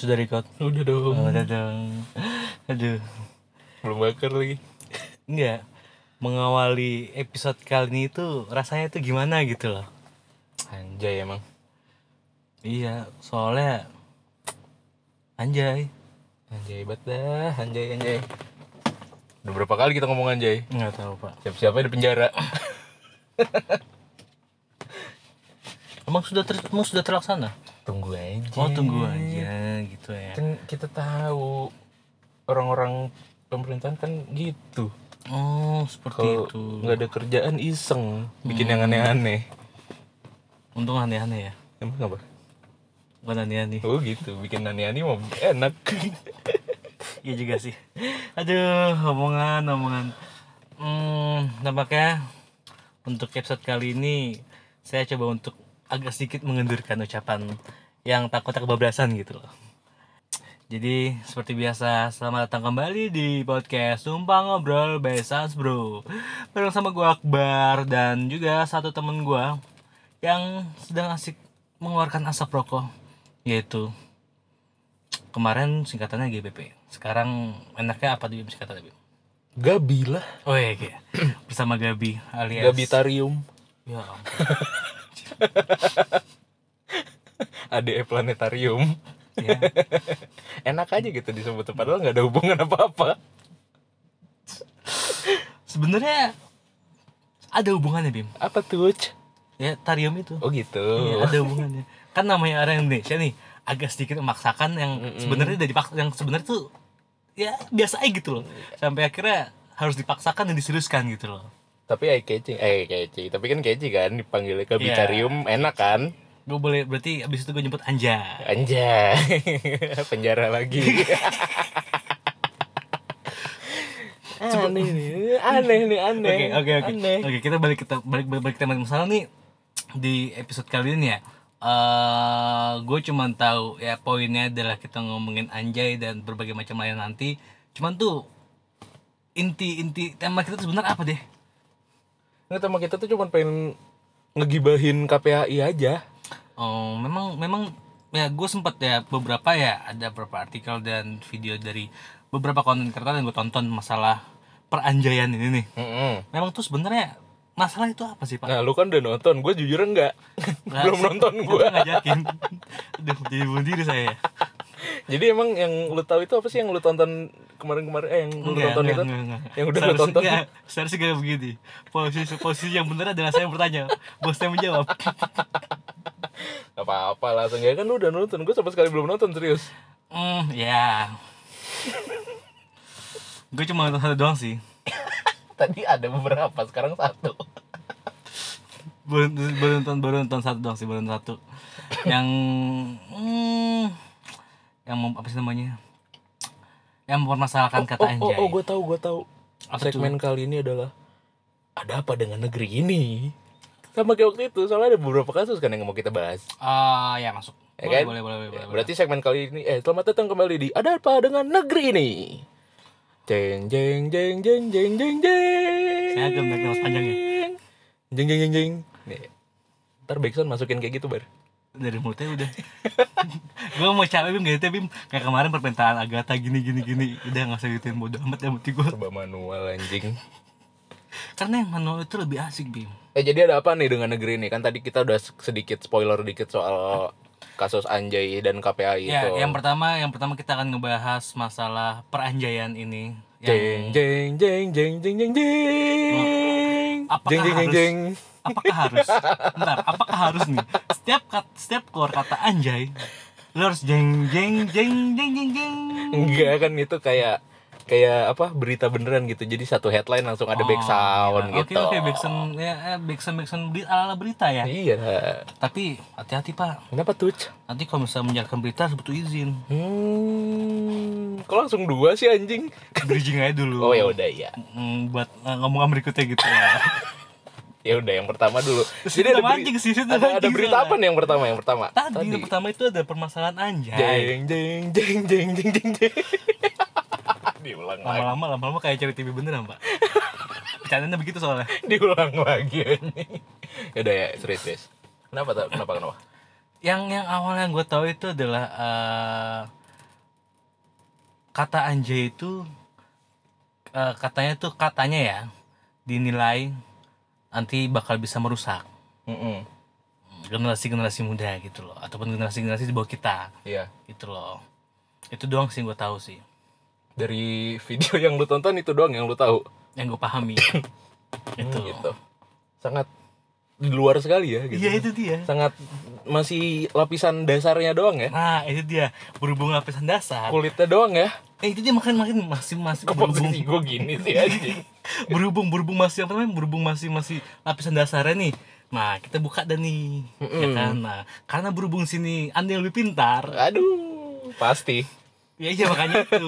Sudah record? Udah dong. Oh, udah dong. Aduh. Belum bakar lagi. Enggak. Mengawali episode kali ini itu rasanya itu gimana gitu loh. Anjay emang. Iya, soalnya anjay. Anjay banget dah. Anjay anjay. Udah berapa kali kita ngomong anjay? Enggak tahu, Pak. Siap-siapnya di penjara. Emang sudah ter emang sudah terlaksana? Tunggu aja. Oh, tunggu aja gitu ya. Kan kita tahu orang-orang pemerintahan kan gitu. Oh, seperti Kalau itu. nggak ada kerjaan iseng, bikin yang aneh-aneh. Untung aneh-aneh ya. Emang apa? Bukan aneh-aneh. Oh gitu, bikin aneh-aneh mau enak. Iya juga sih. Aduh, omongan, omongan. Hmm, nampaknya untuk episode kali ini saya coba untuk agak sedikit mengendurkan ucapan yang takut kebablasan gitu loh. Jadi seperti biasa, selamat datang kembali di podcast Sumpah Ngobrol by Sans Bro Bareng sama gue Akbar dan juga satu temen gue Yang sedang asik mengeluarkan asap rokok Yaitu kemarin singkatannya GBP sekarang enaknya apa tuh singkatannya Bim? Gabi lah. oh iya iya. bersama Gabi alias Gabitarium. ya ampun. ADE Planetarium. ya. Enak aja gitu disebut padahal nggak ada hubungan apa-apa. sebenarnya ada hubungannya Bim Apa tuh? Ya tarium itu Oh gitu. Iya, ada hubungannya kan namanya orang Indonesia nih agak sedikit memaksakan yang sebenarnya dipaksa yang sebenarnya tuh ya biasa aja gitu loh sampai akhirnya harus dipaksakan dan diseriuskan gitu loh Tapi eye catching, eh catching. Tapi kan catchy kan dipanggilnya Gabitarium enak kan? Gue boleh berarti abis itu gue nyebut anja Anjay. Penjara lagi. aneh nih, aneh nih, aneh. Oke oke oke. Oke kita balik kita balik balik, balik tema masalah nih di episode kali ini ya. eh gue cuman tahu ya poinnya adalah kita ngomongin anjay dan berbagai macam lain nanti. Cuman tuh inti inti tema kita tuh sebenarnya apa deh? Nggak sama kita tuh cuma pengen ngegibahin KPAI aja. Oh memang memang ya gue sempet ya beberapa ya ada beberapa artikel dan video dari beberapa konten kreator yang gue tonton masalah peranjaian ini nih. Mm-mm. Memang tuh sebenarnya masalah itu apa sih pak? Nah lu kan udah nonton, gue jujur enggak. Nah, Belum nonton gue. ngajakin. Aduh, jadi bunuh diri saya. Jadi emang yang lu tahu itu apa sih yang lu tonton kemarin-kemarin? Eh yang lu Enggak, tonton enggak, itu? enggak, enggak. Yang udah lu tonton? enggak, Seharusnya gak begini. Posisi posisi yang benar adalah saya yang bertanya. Bosnya menjawab. Apa-apa langsung ya kan lu udah nonton. Gue sama sekali belum nonton serius. Hmm, ya. Gue cuma nonton satu doang sih. Tadi ada beberapa, sekarang satu. Baru, baru nonton baru nonton satu doang sih, baru nonton satu. Yang hmm, yang apa sih namanya? Yang mempermasalahkan kata oh, anjay. oh, oh, gue tahu, gue tahu. Apa Segmen kali ini adalah ada apa dengan negeri ini? Sama kayak waktu itu, soalnya ada beberapa kasus kan yang mau kita bahas. Ah, ya masuk. Ya boleh, kan? boleh, boleh, boleh, boleh. Berarti segmen kali ini, eh selamat datang kembali di Ada Apa Dengan Negeri Ini. Jeng jeng jeng jeng jeng jeng jeng. Saya agak naik napas panjang ya. Jeng jeng jeng jeng. Nih. Ntar Backsound masukin kayak gitu bar. dari mulutnya udah gue mau capek bim gitu bim kayak kemarin permintaan Agatha gini gini gini udah nggak usah gituin bodo amat ya mati gue Coba manual anjing. karena yang manual itu lebih asik bim Eh jadi ada apa nih dengan negeri ini? Kan tadi kita udah sedikit spoiler dikit soal kasus Anjay dan KPAI ya itu. yang pertama yang pertama kita akan ngebahas masalah peranjaian ini Jeng yang jeng jeng jeng jeng jeng jeng. Apakah Jeng jeng jeng harus- jeng. apakah harus bentar apakah harus nih setiap kat, setiap keluar kata anjay lo harus jeng jeng jeng jeng jeng jeng Enggak kan itu kayak kayak apa berita beneran gitu. Jadi satu headline langsung ada back sound Oke gitu. oke backsound ya eh, backsound backsound berita ala berita ya. Iya. Tapi hati-hati pak. Kenapa tuh? Nanti kalau misalnya menjalankan berita harus butuh izin. Hmm. Kok langsung dua sih anjing? Bridging aja dulu. Oh ya udah ya. Buat eh, ngomong berikutnya gitu ya. Ya udah yang pertama dulu. Jadi ada, ada beri- sih, ada, ada mancing berita apa nih yang pertama? Yang pertama. Tadi, yang pertama itu ada permasalahan anjay. Jeng jeng jeng jeng jeng jeng jeng. Diulang lagi. Lama-lama lama-lama kayak cewek TV beneran pak. Bercandanya begitu soalnya. Diulang lagi anjing. Ya udah ya, serius serius. Kenapa tuh? Kenapa kenapa? Yang yang awalnya gue tahu itu adalah eh kata anjay itu eh, katanya tuh katanya ya dinilai nanti bakal bisa merusak Mm-mm. generasi-generasi muda gitu loh ataupun generasi-generasi di bawah kita Iya. gitu loh itu doang sih gue tahu sih Dari video yang lu tonton itu doang yang lu tahu. yang gue pahami itu Hmm, gitu. Sangat di luar sekali ya gitu. iya itu dia Sangat masih lapisan dasarnya doang ya. nah itu dia berhubung lapisan dasar Kulitnya doang ya. eh itu dia makin makin masih masih Kok berhubung gue gini sih anjing. berhubung berhubung masih apa namanya berhubung masih masih lapisan dasarnya nih nah kita buka dan nih ya Mm-mm. kan nah karena berhubung sini anda yang lebih pintar Aduh, pasti. Ya iya makanya itu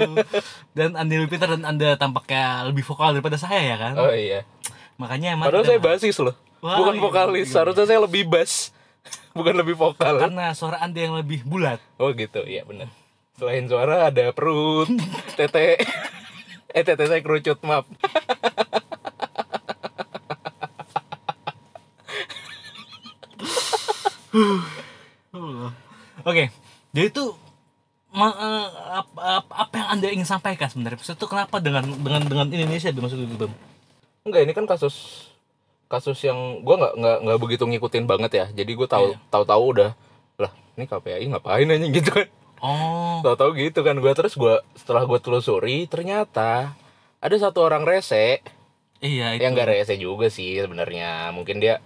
dan lebih pintar dan anda tampaknya lebih vokal daripada saya ya kan Oh iya. makanya emang Padahal saya basis loh. Wah, Bukan iya, vokalis. iya. Seharusnya saya lebih bass. Bukan lebih vokal. karena suara anda yang lebih bulat Oh gitu, iya benar. Selain suara ada perut, tete. Eh tete saya kerucut, maaf. oke jadi itu ma- eh, apa, apa, yang anda ingin sampaikan sebenarnya itu kenapa dengan dengan dengan Indonesia Bim? maksud gue Bim? Enggak, ini kan kasus kasus yang gua nggak nggak nggak begitu ngikutin banget ya. Jadi gue tahu Iya. tahu-tahu udah lah ini KPI ngapain aja gitu kan. oh Tahu-tahu gitu kan gua terus gua setelah gua telusuri ternyata ada satu orang rese iya itu yang nggak rese juga sih sebenarnya. Mungkin dia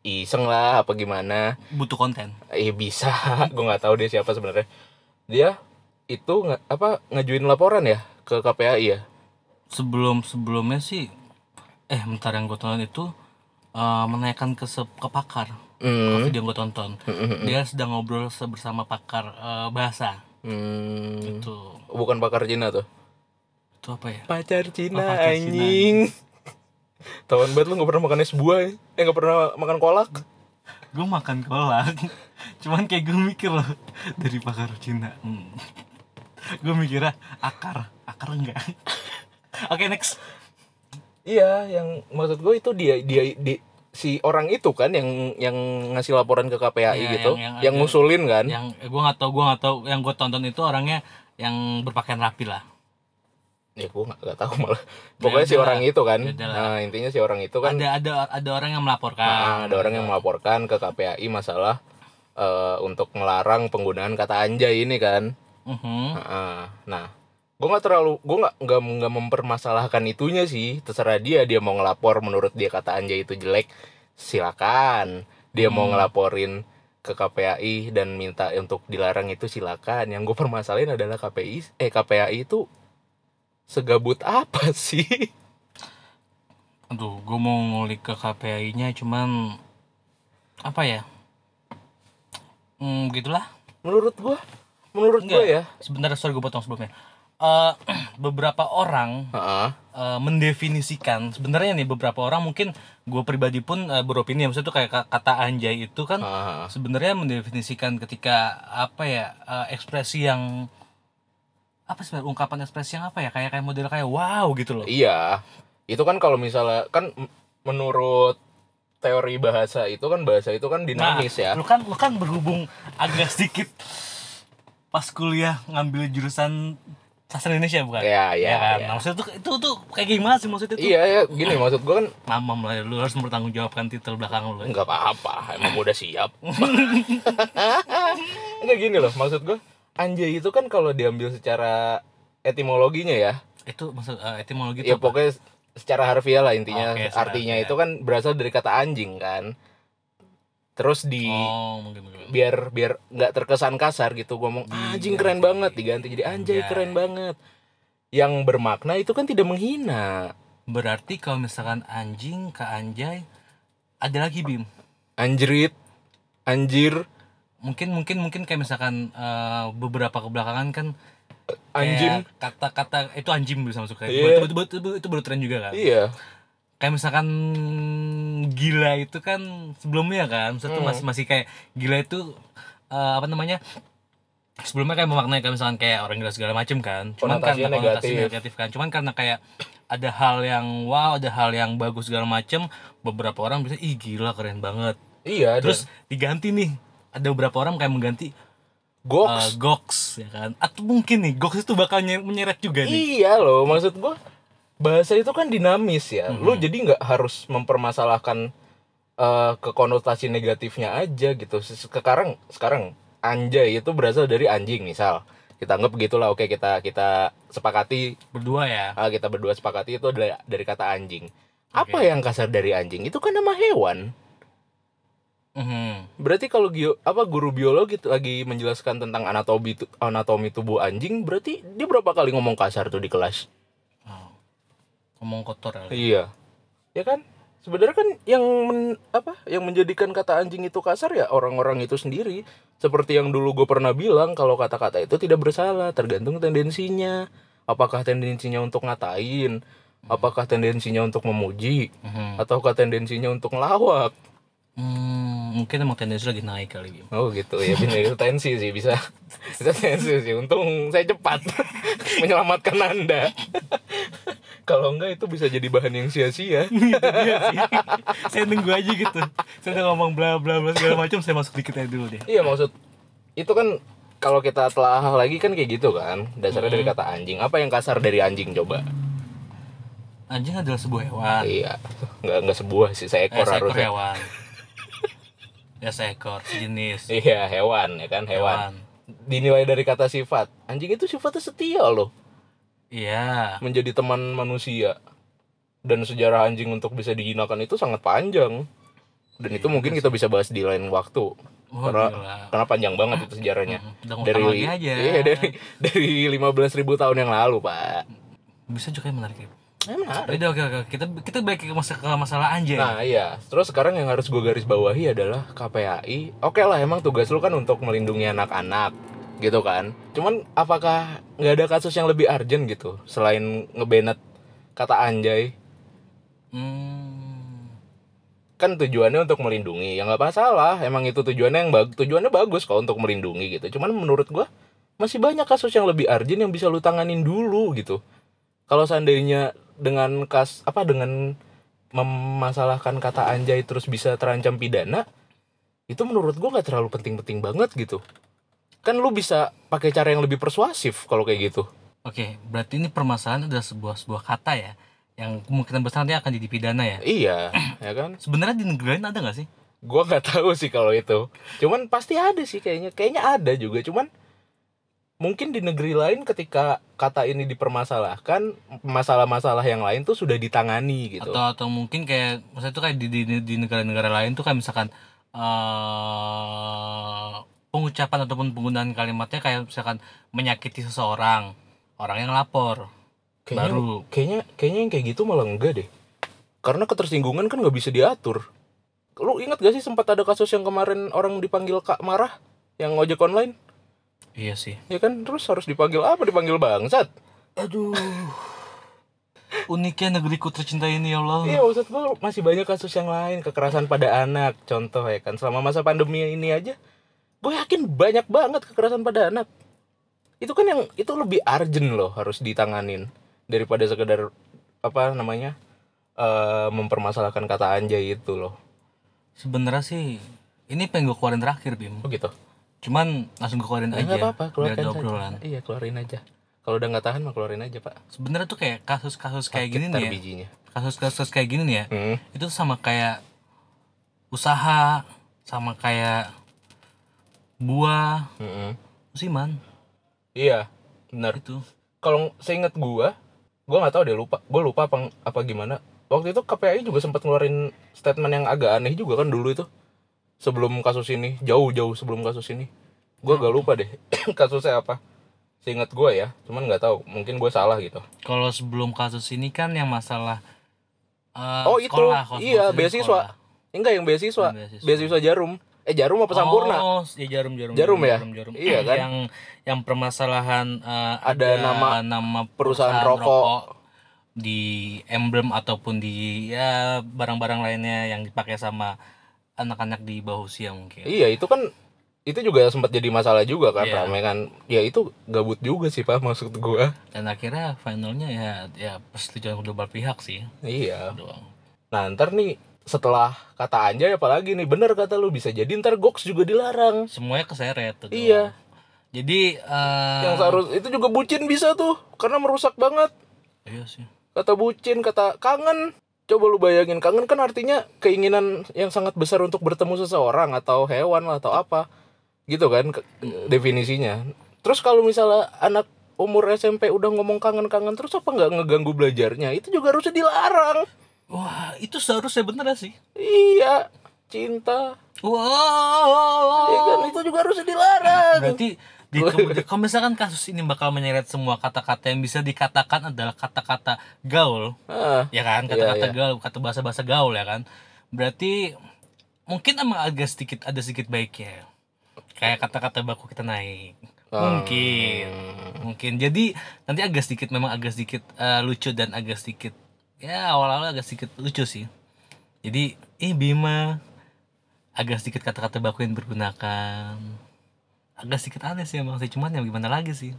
iseng lah apa gimana. butuh konten Iya bisa, gue nggak tahu dia siapa sebenarnya. Dia itu nggak apa ngajuin laporan ya ke KPAI ya. sebelum sebelumnya sih eh bentar yang gue tonton itu eh, menaikkan ke se- ke pakar Hmm. video yang gue tonton dia sedang ngobrol bersama pakar eh, bahasa Hmm. itu Bukan pakar Cina tuh. itu apa ya Pacar Cina Oh, pacar Cina. anjing. Tawan banget lu gak pernah makan es buah ya? Eh gak pernah makan kolak? Gue makan kolak cuman kayak gue mikir loh dari pakar Cina. Hmm. gue mikirnya akar akar enggak? Oke next. Iya, yang maksud gue itu dia dia di si orang itu kan yang yang ngasih laporan ke KPAI Iya, gitu, yang- yang, yang ngusulin kan. yang eh, gue nggak tahu gue nggak tahu. Yang gue tonton itu orangnya yang berpakaian rapi lah Ya gue gak, gak tahu malah. Pokoknya si orang itu kan. Nah, intinya si orang itu kan ada ada ada orang yang melaporkan Nah, ada orang yang melaporkan ke KPAI masalah eh, untuk melarang penggunaan kata anjay ini kan. Mhm. Nah, nah gue nggak terlalu, gue nggak nggak nggak mempermasalahkan itunya sih. Terserah dia, dia mau ngelapor menurut dia kata anjay itu jelek, silakan. Dia mau Hmm. ngelaporin ke KPAI dan minta untuk dilarang itu silakan. Yang gue permasalahin adalah KPI, eh KPAI itu segabut apa sih? Aduh, gue mau ngulik ke KPI-nya cuman apa ya? Hmm, gitulah. Menurut gue, menurut gue ya. Sebentar, sorry gue potong sebelumnya. Eh, beberapa orang Heeh. eh, mendefinisikan sebenarnya nih beberapa orang mungkin gue pribadi pun eh, beropini maksudnya itu kayak ka- kata anjay itu kan Heeh. sebenarnya mendefinisikan ketika apa ya eh, ekspresi yang apa sih ungkapan ekspresi yang apa ya? Kayak kayak model kayak wow gitu loh. Iya, itu kan kalau misalnya kan menurut teori bahasa itu kan bahasa itu kan dinamis ya. lu kan lu kan berhubung agak sedikit pas kuliah ngambil jurusan sastra Indonesia bukan? Iya, iya, kan? iya. Nah, maksudnya itu, itu tuh kayak gimana sih maksudnya itu Iya ya, gini maksud gua kan mamam lah lu harus mempertanggungjawabkan titel belakang lu. Nggak apa-apa, emang udah siap. Enggak gini loh, maksud gua anjay itu kan kalau diambil secara etimologinya ya, itu maksud eh, etimologi ya apa? pokoknya secara harfiah lah intinya secara artinya harfiah. itu kan berasal dari kata anjing kan. Terus di oh mungkin mungkin biar biar nggak terkesan kasar gitu ngomong anjing keren banget diganti jadi anjay Anjay. keren banget yang bermakna itu kan tidak menghina berarti kalau misalkan anjing ke anjay ada lagi bim anjrit anjir mungkin mungkin mungkin kayak misalkan eh, beberapa kebelakangan kan anjing kata-kata itu anjing bisa masuk kayak Iya. itu, itu, itu, itu, itu baru tren juga kan iya kayak misalkan gila itu kan sebelumnya kan tuh Hmm. masih masih kayak gila itu eh, apa namanya sebelumnya kayak memaknai kayak misalkan kayak orang gila segala macem kan cuman karena negatif. negatif kan cuman karena kayak ada hal yang wow ada hal yang bagus segala macem beberapa orang bisa ih gila keren banget iya terus diganti nih ada beberapa orang kayak mengganti goks eh, goks ya kan atau mungkin nih goks itu bakal nye- menyeret juga nih Iya loh, maksud gua bahasa itu kan dinamis ya. Lu Mhm. jadi nggak harus mempermasalahkan eh, ke konotasi negatifnya aja gitu. Se- Sekarang sekarang anjay itu berasal dari anjing misal. Kita anggap begitulah, oke kita kita sepakati berdua ya ah, kita berdua sepakati itu dari, dari kata anjing. Apa Oke. yang kasar dari anjing? Itu kan nama hewan. Mhm. Berarti kalau gio, apa guru biologi lagi menjelaskan tentang anatomi tu- anatomi tubuh anjing, berarti dia berapa kali ngomong kasar tuh di kelas? Oh. ngomong kotor ya Iya. Ya kan? Sebenarnya kan yang men- apa? Yang menjadikan kata anjing itu kasar ya orang-orang itu sendiri. Seperti yang dulu gue pernah bilang kalau kata-kata itu tidak bersalah, tergantung tendensinya. Apakah tendensinya untuk ngatain? Apakah tendensinya untuk memuji? Mhm. Ataukah tendensinya untuk ngelawak? Hmm, mungkin emang tendensi lagi naik kali. Oh gitu ya, bener itu tensi sih bisa. Itu tensi sih. Untung saya cepat menyelamatkan Anda. Kalau enggak itu bisa jadi bahan yang sia-sia. Iya saya nunggu aja gitu saya udah ngomong bla bla bla segala macam saya masuk dikit aja dulu deh Iya maksud itu kan kalau kita telah lagi kan kayak gitu kan dasarnya dari Hmm. kata anjing apa yang kasar dari anjing coba anjing adalah sebuah hewan iya nggak nggak sebuah sih eh, seekor seekor harusnya hewan ya seekor sejenis. Iya hewan ya kan hewan. dinilai dari kata sifat. Anjing itu sifatnya setia loh. Iya. Menjadi teman manusia. Dan sejarah anjing untuk bisa digunakan itu sangat panjang. Dan itu Iya mungkin kita bisa bahas di lain waktu. Wah, karena gila. karena panjang banget itu sejarahnya. Udah dari aja. iya dari dari 15.000 tahun yang lalu pak. Bisa juga yang menarik Udah oke oke kita kita balik ke, masa, ke masalah anjing Nah iya, terus sekarang yang harus gue garis bawahi adalah KPAI. Oke lah, emang tugas lu kan untuk melindungi anak-anak, gitu kan. Cuman apakah nggak ada kasus yang lebih urgent gitu, selain ngebenet kata anjay? hmm, Kan tujuannya untuk melindungi, ya nggak masalah. Emang itu tujuannya yang bag tujuannya bagus kok untuk melindungi gitu. Cuman menurut gue masih banyak kasus yang lebih urgent yang bisa lu tanganin dulu gitu. Kalau seandainya dengan kas apa dengan memasalahkan kata anjay terus bisa terancam pidana, itu menurut gua nggak terlalu penting-penting banget gitu. Kan lu bisa pakai cara yang lebih persuasif kalau kayak gitu. oke berarti ini permasalahan adalah sebuah sebuah kata ya yang kemungkinan besar nanti akan jadi pidana ya Iya, ya kan? sebenarnya di negara lain ada nggak sih Gua nggak tahu sih kalau itu. Cuman pasti ada sih kayaknya. Kayaknya ada juga. Cuman mungkin di negeri lain ketika kata ini dipermasalahkan, masalah-masalah yang lain tuh sudah ditangani gitu. atau atau mungkin kayak maksudnya itu kayak di di, di negara-negara lain tuh kayak misalkan eh pengucapan ataupun penggunaan kalimatnya kayak misalkan menyakiti seseorang orang yang lapor Kayaknya, baru kayaknya kayaknya yang kayak gitu malah enggak deh. Karena ketersinggungan kan nggak bisa diatur. Lu ingat gak sih sempat ada kasus yang kemarin orang dipanggil Kak Marah yang ojek online? Iya sih. Ya kan terus harus dipanggil apa? Dipanggil bangsat. aduh. Uniknya negeriku tercinta ini ya Allah. Iya maksud gue masih banyak kasus yang lain. Kekerasan pada anak contoh ya kan. Selama masa pandemi ini aja gue yakin banyak banget kekerasan pada anak. Itu kan yang itu lebih urgent loh harus ditanganin. Daripada sekedar apa namanya eh mempermasalahkan kata anjay itu loh. Sebenarnya sih ini pengen gue keluarin terakhir bim. Oh gitu cuman langsung keluarin ya aja nggak apa-apa ada saja. obrolan. Iya keluarin aja. Kalau udah nggak tahan mah keluarin aja pak. Sebenarnya tuh kayak kasus-kasus kayak gini nih ya. bijinya kasus-kasus kayak gini nih ya. Hmm. itu sama kayak usaha sama kayak buah. Mm-mm. musiman iya benar. Itu kalau seingat gua gua nggak tahu deh lupa. Gua lupa apa apa gimana. Waktu itu KPAI juga sempat ngeluarin statement yang agak aneh juga kan dulu itu sebelum kasus ini jauh-jauh sebelum kasus ini gua agak lupa deh kasusnya apa seingat gua ya cuman nggak tahu mungkin gua salah gitu kalau sebelum kasus ini kan yang masalah eh, oh itu sekolah, iya beasiswa sekolah. enggak yang beasiswa Yang beasiswa. beasiswa jarum eh jarum apa sampurna Oh, ya jarum jarum. Jarum ya? Iya kan? Yang yang permasalahan eh, Ada nama- nama perusahaan rokok. di emblem ataupun di ya barang-barang lainnya yang dipakai sama anak-anak di bawah usia mungkin. iya itu kan itu juga sempat jadi masalah juga kan Iya. rame kan ya itu gabut juga sih pak maksud gua Dan akhirnya finalnya ya ya persetujuan kedua belah pihak sih iya doang. Nah ntar nih setelah kata anjay apalagi nih bener kata lu bisa jadi ntar goks juga dilarang Semuanya keseret tuh. Iya. Jadi eh Yang seharus itu juga bucin bisa tuh karena merusak banget. Iya sih. Kata bucin, kata kangen. Coba lu bayangin kangen kan artinya keinginan yang sangat besar untuk bertemu seseorang atau hewan lah, atau apa. Gitu kan ke- definisinya. Terus kalau misalnya anak umur SMP udah ngomong kangen-kangen terus apa nggak ngeganggu belajarnya? Itu juga harusnya dilarang. Wah, itu seharusnya bener sih. Iya, cinta. Wow. Iya kan itu juga harusnya dilarang. Berarti di, kalau misalkan kasus ini bakal menyeret semua kata-kata yang bisa dikatakan adalah kata-kata gaul, Ah, ya kan? Kata-kata Iya, iya. gaul, kata bahasa-bahasa gaul ya kan. Berarti mungkin emang agak sedikit ada sedikit baiknya. Kayak kata-kata baku kita naik. Ah. Mungkin. Mungkin. Jadi nanti agak sedikit memang agak sedikit eh, lucu dan agak sedikit ya awal-awal agak sedikit lucu sih. Jadi, eh Bima agak sedikit kata-kata baku yang digunakan. Agak sedikit aneh sih emang sih, cuman ya gimana lagi sih.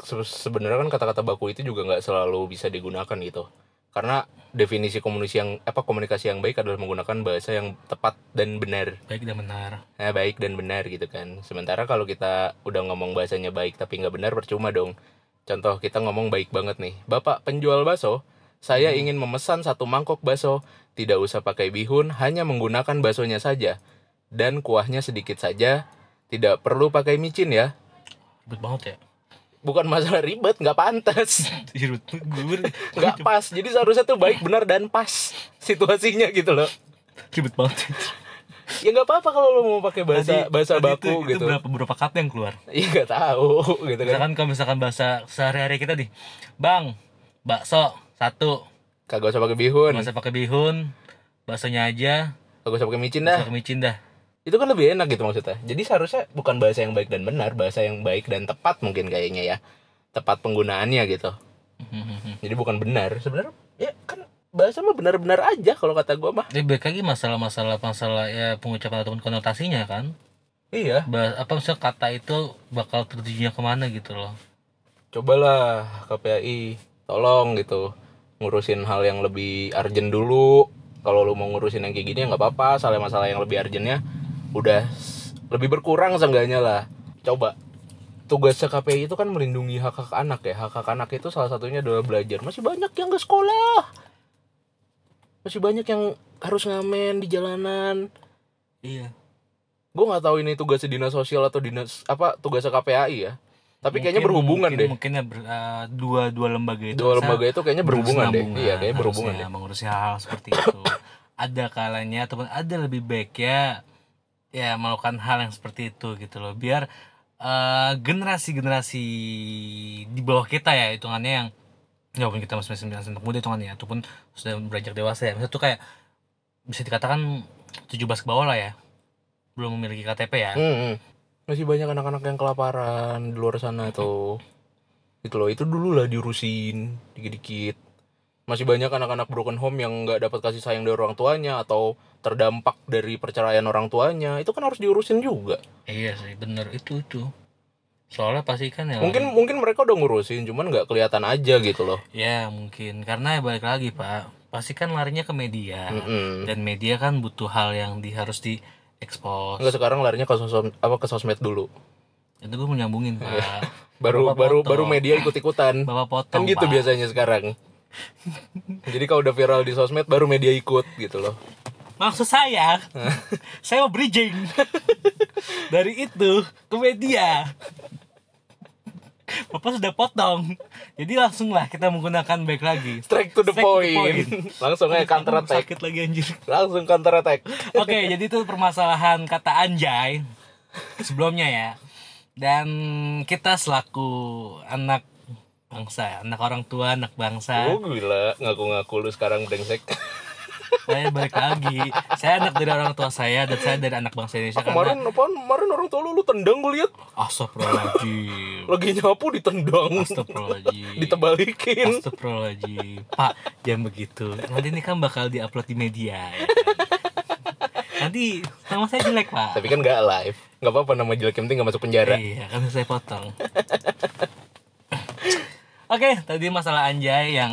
Se- sebenarnya kan kata-kata baku itu juga nggak selalu bisa digunakan gitu. Karena definisi komunikasi yang apa komunikasi yang baik adalah menggunakan bahasa yang tepat dan benar. Baik dan benar. nah, baik dan benar gitu kan. Sementara kalau kita udah ngomong bahasanya baik tapi nggak benar percuma dong. Contoh kita ngomong baik banget nih. Bapak penjual bakso saya ingin memesan satu mangkok bakso. Tidak usah pakai bihun hanya menggunakan baksonya saja. Dan kuahnya sedikit saja tidak perlu pakai micin ya. Ribet banget ya. bukan masalah ribet nggak pantas. Ribet. Gue nggak pas. Jadi seharusnya tuh baik benar dan pas situasinya gitu loh. Ribet banget. ya nggak apa-apa kalau lo mau pakai bahasa Tadi- bahasa tadi baku itu, gitu. Itu berapa berapa kata yang keluar? iya nggak tahu gitu kan. Misalkan kalau misalkan bahasa sehari-hari kita nih, Bang, bakso satu, kagak usah pakai bihun. Nggak usah pakai bihun, baksonya aja, kagak usah pakai micin dah. pakai micin dah. Itu kan lebih enak gitu maksudnya. Jadi seharusnya bukan bahasa yang baik dan benar bahasa yang baik dan tepat mungkin kayaknya ya. Tepat penggunaannya gitu. Jadi bukan benar. Sebenarnya ya kan bahasa mah benar-benar aja kalau kata gua mah. Jadi baik lagi masalah-masalah masalah ya pengucapan ataupun konotasinya kan. iya. Bah, apa misalnya kata itu bakal tertujunya ke mana gitu loh. cobalah KPAI tolong gitu. Ngurusin hal yang lebih urgent dulu. Kalau lu mau ngurusin yang kayak gini ya nggak apa-apa. Soalnya masalah yang lebih urgentnya udah. Lebih berkurang seenggaknya lah. Coba. Tugasnya KPI itu kan melindungi hak hak anak ya. Hak hak anak itu salah satunya adalah belajar. Masih banyak yang nggak sekolah. Masih banyak yang harus ngamen di jalanan. Iya. gue nggak tahu ini tugasnya dinas sosial atau dinas apa tugasnya KPAI ya. Tapi kayaknya berhubungan deh. Mungkin ya ber- eh, dua dua lembaga itu. dua lembaga itu kayaknya berhubungan deh. iya kayaknya berhubungan deh. mengurusi hal-hal seperti itu. Ada kalanya ataupun ada lebih baik ya melakukan hal yang seperti itu gitu loh. Biar eh, generasi-generasi di bawah kita ya hitungannya yang ya walaupun kita masih masih anak muda hitungannya ataupun sudah beranjak dewasa ya. Misalnya tuh kayak bisa dikatakan 17 ke bawah lah ya. Belum memiliki KTP ya. Hmm, hmm. masih banyak anak-anak yang kelaparan di luar sana tuh. Itu loh. Itu dulu lah diurusin dikit-dikit masih banyak anak-anak broken home yang nggak dapat kasih sayang dari orang tuanya atau terdampak dari perceraian orang tuanya. Itu kan harus diurusin juga. Iya sih bener. Itu itu. Soalnya pasti kan ya mungkin mungkin mereka udah ngurusin cuman nggak kelihatan aja gitu loh. Ya mungkin. Karena ya balik lagi pak. Pasti kan larinya ke media. Mm-mm. dan media kan butuh hal yang di harus di expose Enggak sekarang larinya ke sosmed apa ke sosmed dulu. Itu gue mau nyambungin pak. Baru Bapak baru potong. baru media ikut ikutan bapak kan potong gitu Pak. biasanya sekarang jadi kalau udah viral di sosmed baru media ikut gitu loh. Maksud saya saya mau bridging dari itu ke media. Bapak sudah potong Jadi langsung lah kita menggunakan baik lagi. Strike to the Straight to the point, point. langsung aja counter attack. Sakit lagi anjir. Langsung counter attack. Oke, jadi itu permasalahan kata anjay sebelumnya ya. Dan kita selaku anak bangsa, anak orang tua, anak bangsa, oh gila ngaku-ngaku lu sekarang brengsek saya balik lagi. Saya anak dari orang tua saya dan saya dari anak bangsa Indonesia karena kemarin apaan kemarin orang tua lu lu tendang gue lihat Astagfirullahaladzim. lagi nyapu ditendang Astagfirullahaladzim. ditebalikin Astagfirullahaladzim. Pak, jangan begitu. Nanti ini kan bakal diupload di media. ya kan? Nanti nama saya jelek, Pak. tapi kan nggak live nggak apa-apa nama jelek yang penting nggak masuk penjara Iya, kan saya potong. Oke, tadi masalah anjay yang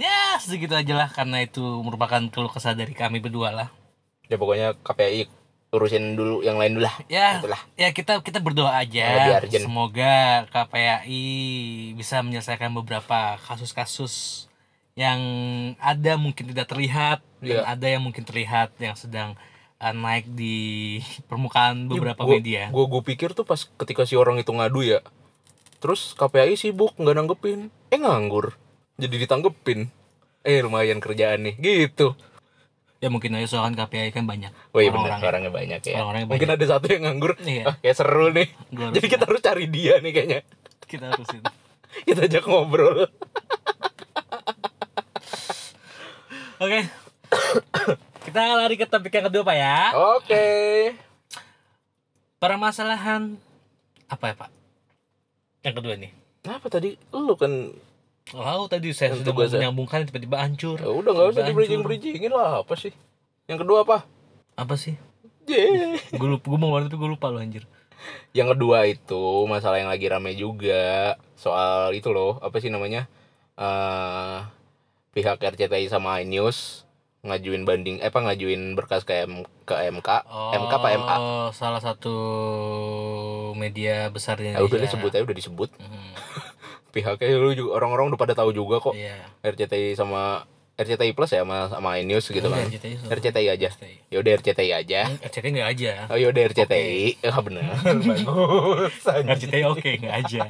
ya segitu aja lah karena itu merupakan keluh kesah dari kami berdua lah. ya pokoknya KPI urusin dulu yang lain dulu lah ya itulah ya kita kita berdoa aja semoga KPAI bisa menyelesaikan beberapa kasus-kasus yang ada mungkin tidak terlihat dan Iya. ada yang mungkin terlihat yang sedang uh, naik di permukaan beberapa gua, media Gue gue pikir tuh pas ketika si orang itu ngadu ya. Terus KPAI sibuk nggak nanggepin. Eh nganggur. Jadi ditanggepin. Eh lumayan kerjaan nih. Gitu. ya mungkin aja soalnya KPAI kan banyak Oh iya benar orang-orang. orangnya banyak ya. Orang-orangnya Mungkin ada satu yang nganggur. Iya. Ah, kayak seru nih. Jadi kita harus cari dia nih kayaknya. kita harusin Kita ajak ngobrol. oke kita lari ke topik yang kedua pak ya Oke. permasalahan apa ya pak yang kedua nih Apa tadi? Lu kan Oh tadi saya Yang sudah ya? menyambungkan tiba-tiba hancur. ya udah nggak usah di bridging bridgingin lah apa sih? Yang kedua apa? Apa sih? Yeah. Gue lupa, gue mau ngeluarin tapi gue lupa loh anjir. Yang kedua itu masalah yang lagi rame juga soal itu loh apa sih namanya eh pihak RCTI sama iNews ngajuin banding eh apa ngajuin berkas ke M, ke MK MK apa MA Oh, salah satu media besar di ya udah Indonesia. disebut aja udah disebut Hmm, pihaknya lu juga orang-orang udah pada tahu juga kok Iya. RCTI sama RCTI Plus ya sama sama iNews gitu Iya, kan RCTI RCTI aja ya udah RCTI aja Hmm, RCTI nggak aja. oh yaudah RCTI ah bener bagus RCTI oke nggak aja.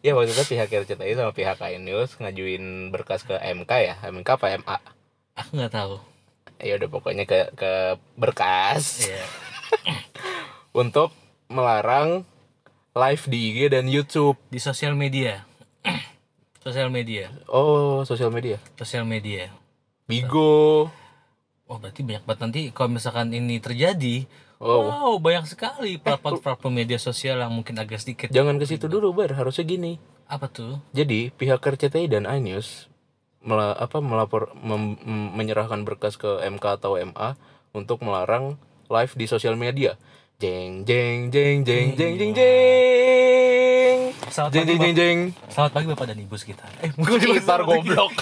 ya maksudnya pihak RCTI sama pihak iNews ngajuin berkas ke MK ya MK apa MA Aku nggak tahu. ya udah pokoknya ke ke berkas Iya. Untuk melarang live di IG dan YouTube Di sosial media. sosial media. oh sosial media Sosial media. Bigo Oh berarti banyak banget nanti kalau misalkan ini terjadi, Oh. wow banyak sekali platform-platform media sosial yang mungkin agak sedikit. jangan ke situ dulu bar harusnya gini Apa tuh? jadi pihak RCTI dan iNews mela- apa melapor mem- menyerahkan berkas ke MK atau MA untuk melarang live di sosial media jeng jeng jeng jeng jeng jeng jeng Selamat jeng pagi, jeng jeng jeng Selamat pagi Bapak dan Ibu sekitar. Eh, gue sekitar goblok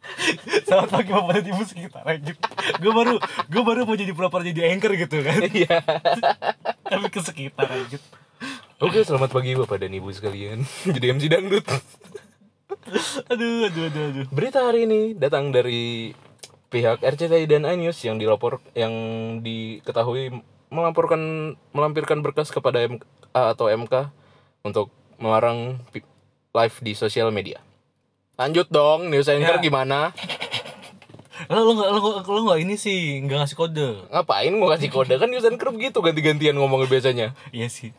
Selamat pagi Bapak dan Ibu sekitar aja. Gue baru gue baru mau jadi pelopor jadi anchor gitu kan. iya Tapi ke sekitar aja. oke selamat pagi bapak dan ibu sekalian jadi MC dangdut Aduh, aduh, aduh, aduh. berita hari ini datang dari pihak RCTI dan iNews yang dilapor yang diketahui melaporkan melampirkan berkas kepada MK atau MK untuk melarang live di sosial media. Lanjut dong, news anchor Ya. gimana? Lo lo nggak lo, lo nggak ini sih nggak ngasih kode. Ngapain mau kasih kode kan news anchor gitu ganti-gantian ngomongnya biasanya. Iya sih.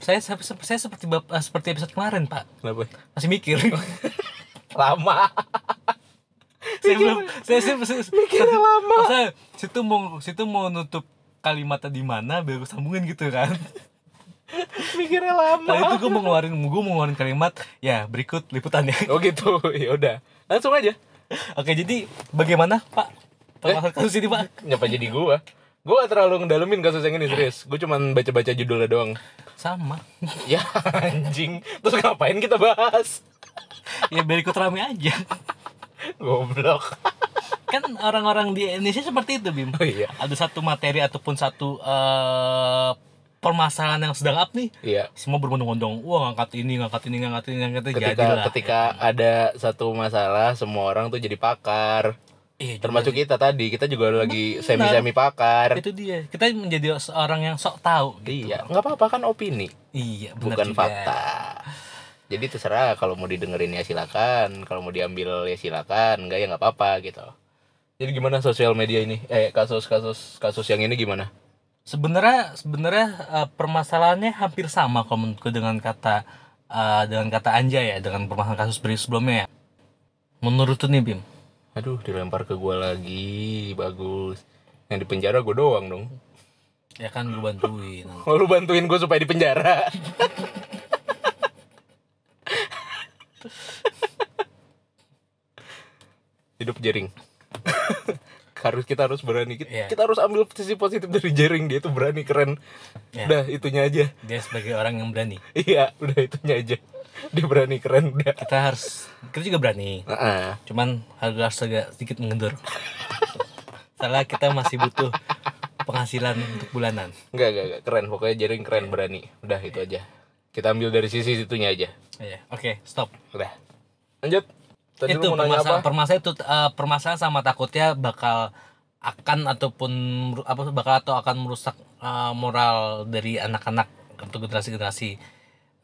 Saya saya, saya seperti bap- eh, seperti episode kemarin Pak. Kenapa? Masih mikir. Lama. saya belum saya saya, saya, Mikirnya lama. Saya situ mau situ mau nutup kalimatnya di mana biar gue sambungin gitu kan. Mikirnya lama. Tadi itu gue mau ngeluarin gue mau ngeluarin kalimat ya berikut liputannya. Oh gitu. Ya udah. Langsung aja. Oke jadi bagaimana Pak? Permasalahan kasus ini Pak? Nyapa jadi gua? Gua gak terlalu ngedalemin kasus yang ini serius. Gue cuman baca-baca judulnya doang. Sama. Ya anjing. Terus ngapain kita bahas? ya biar ikut rame aja. Goblok. Kan orang-orang di Indonesia seperti itu Bim. Oh iya. Ada satu materi ataupun satu eh, permasalahan yang sedang up nih. Iya. Semua berbondong-bondong. Wah ngangkat ini, ngangkat ini, ngangkat ini, ngangkat ini. Ketika Jadilah. ketika ada satu masalah, semua orang tuh jadi pakar. Iya, Termasuk juga kita tadi, kita juga lagi Benar. semi-semi pakar. itu dia kita menjadi seorang yang sok tahu gitu. Iya, nggak apa-apa kan opini, iya benar bukan juga. fakta. Jadi terserah kalau mau didengerin ya silakan, kalau mau diambil ya silakan, enggak ya nggak apa-apa gitu. Jadi gimana sosial media ini? Eh kasus-kasus kasus yang ini gimana? sebenarnya sebenarnya eh, permasalahannya hampir sama kalau menurutku dengan kata eh, dengan kata Anja ya dengan permasalahan kasus beri sebelumnya ya menurut tuh nih Bim Aduh, dilempar ke gua lagi, bagus. Yang di penjara gue doang dong. ya kan gue bantuin Mau lu bantuin gue supaya di penjara? Hidup jering. harus kita harus berani kita, Iya. kita harus ambil sisi positif dari jering dia tuh berani keren Ya. udah itunya aja dia sebagai orang yang berani iya udah itunya aja dia berani keren udah kita harus kita juga berani Heeh. cuman harus agak sedikit mengendur salah kita masih butuh penghasilan untuk bulanan Enggak, enggak, enggak. Keren. Pokoknya jaring keren, berani. Udah, itu aja. Kita ambil dari sisi situnya aja. Iya, oke stop Udah. Lanjut. Tadi itu permasalahan permasalahan itu eh, permasalahan sama takutnya bakal akan ataupun apa bakal atau akan merusak eh, moral dari anak-anak atau generasi-generasi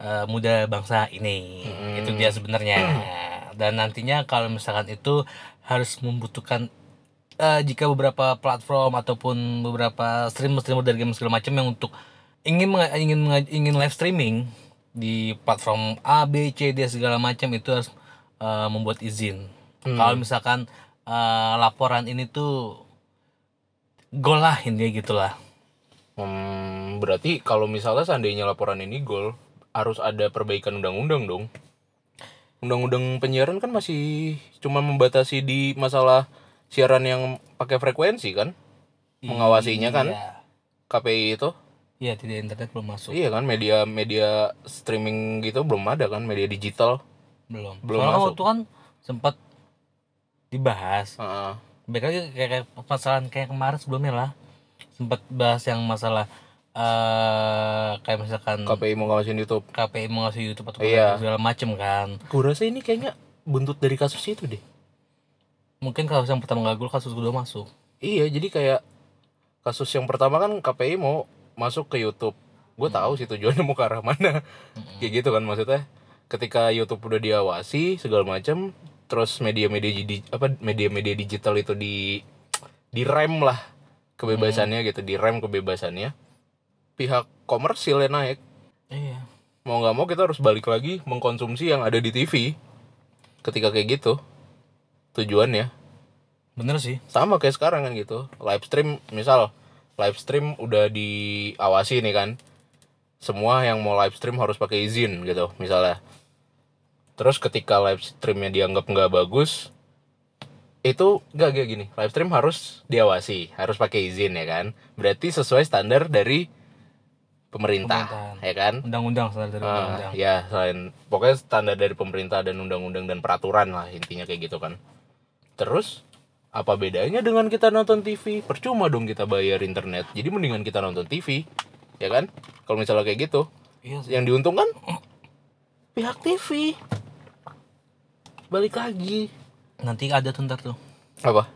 eh, muda bangsa ini Hmm. itu dia sebenarnya dan nantinya kalau misalkan itu harus membutuhkan eh, jika beberapa platform ataupun beberapa streamer streamer dari game segala macam yang untuk ingin ingin ingin live streaming di platform A B C D segala macam itu harus eh, membuat izin kalau misalkan eh, laporan ini tuh golah ini gitulah Hmm, berarti kalau misalnya seandainya laporan ini gol, harus ada perbaikan undang-undang dong. Undang-undang penyiaran kan masih cuma membatasi di masalah siaran yang pakai frekuensi kan? Mengawasinya kan? Iya. KPI itu. Iya, tidak internet belum masuk Iya kan media media streaming gitu belum ada kan media digital. belum belum soalnya masuk. waktu kan sempat dibahas Heeh. baik lagi kayak, kayak permasalahan kayak kemarin sebelumnya lah sempat bahas yang masalah eh kayak misalkan KPI mau ngawasin YouTube. KPI mengawasi YouTube atau Iya. segala macem kan Gue rasa ini kayaknya buntut dari kasus itu deh. mungkin kasus yang pertama gagal kasus kedua masuk Iya, jadi kayak kasus yang pertama kan KPI mau masuk ke YouTube. Gue tahu sih tujuannya mau ke arah mana. Kayak gitu kan maksudnya. Ketika YouTube udah diawasi segala macam, terus media-media di apa media-media digital itu di direm lah kebebasannya gitu, direm kebebasannya. Pihak komersil yang naik. iya Mau nggak mau kita harus balik lagi mengkonsumsi yang ada di TV. Ketika kayak gitu. Tujuannya bener sih sama kayak sekarang kan gitu live stream misal live stream udah diawasi nih kan. Semua yang mau live stream harus pakai izin gitu misalnya. Terus ketika live streamnya dianggap nggak bagus itu gak kayak gini. Live stream harus diawasi harus pakai izin ya kan? Berarti sesuai standar dari pemerintah ya kan? Undang-undang standar dari Ah, undang-undang. ya selain pokoknya standar dari pemerintah dan undang-undang dan peraturan lah intinya kayak gitu kan. Terus apa bedanya dengan kita nonton TV percuma dong kita bayar internet. Jadi mendingan kita nonton TV ya kan? Kalau misalnya kayak gitu. Iya sih. Yang diuntungkan? Pihak TV balik lagi. Nanti ada tuh ntar tuh. Apa?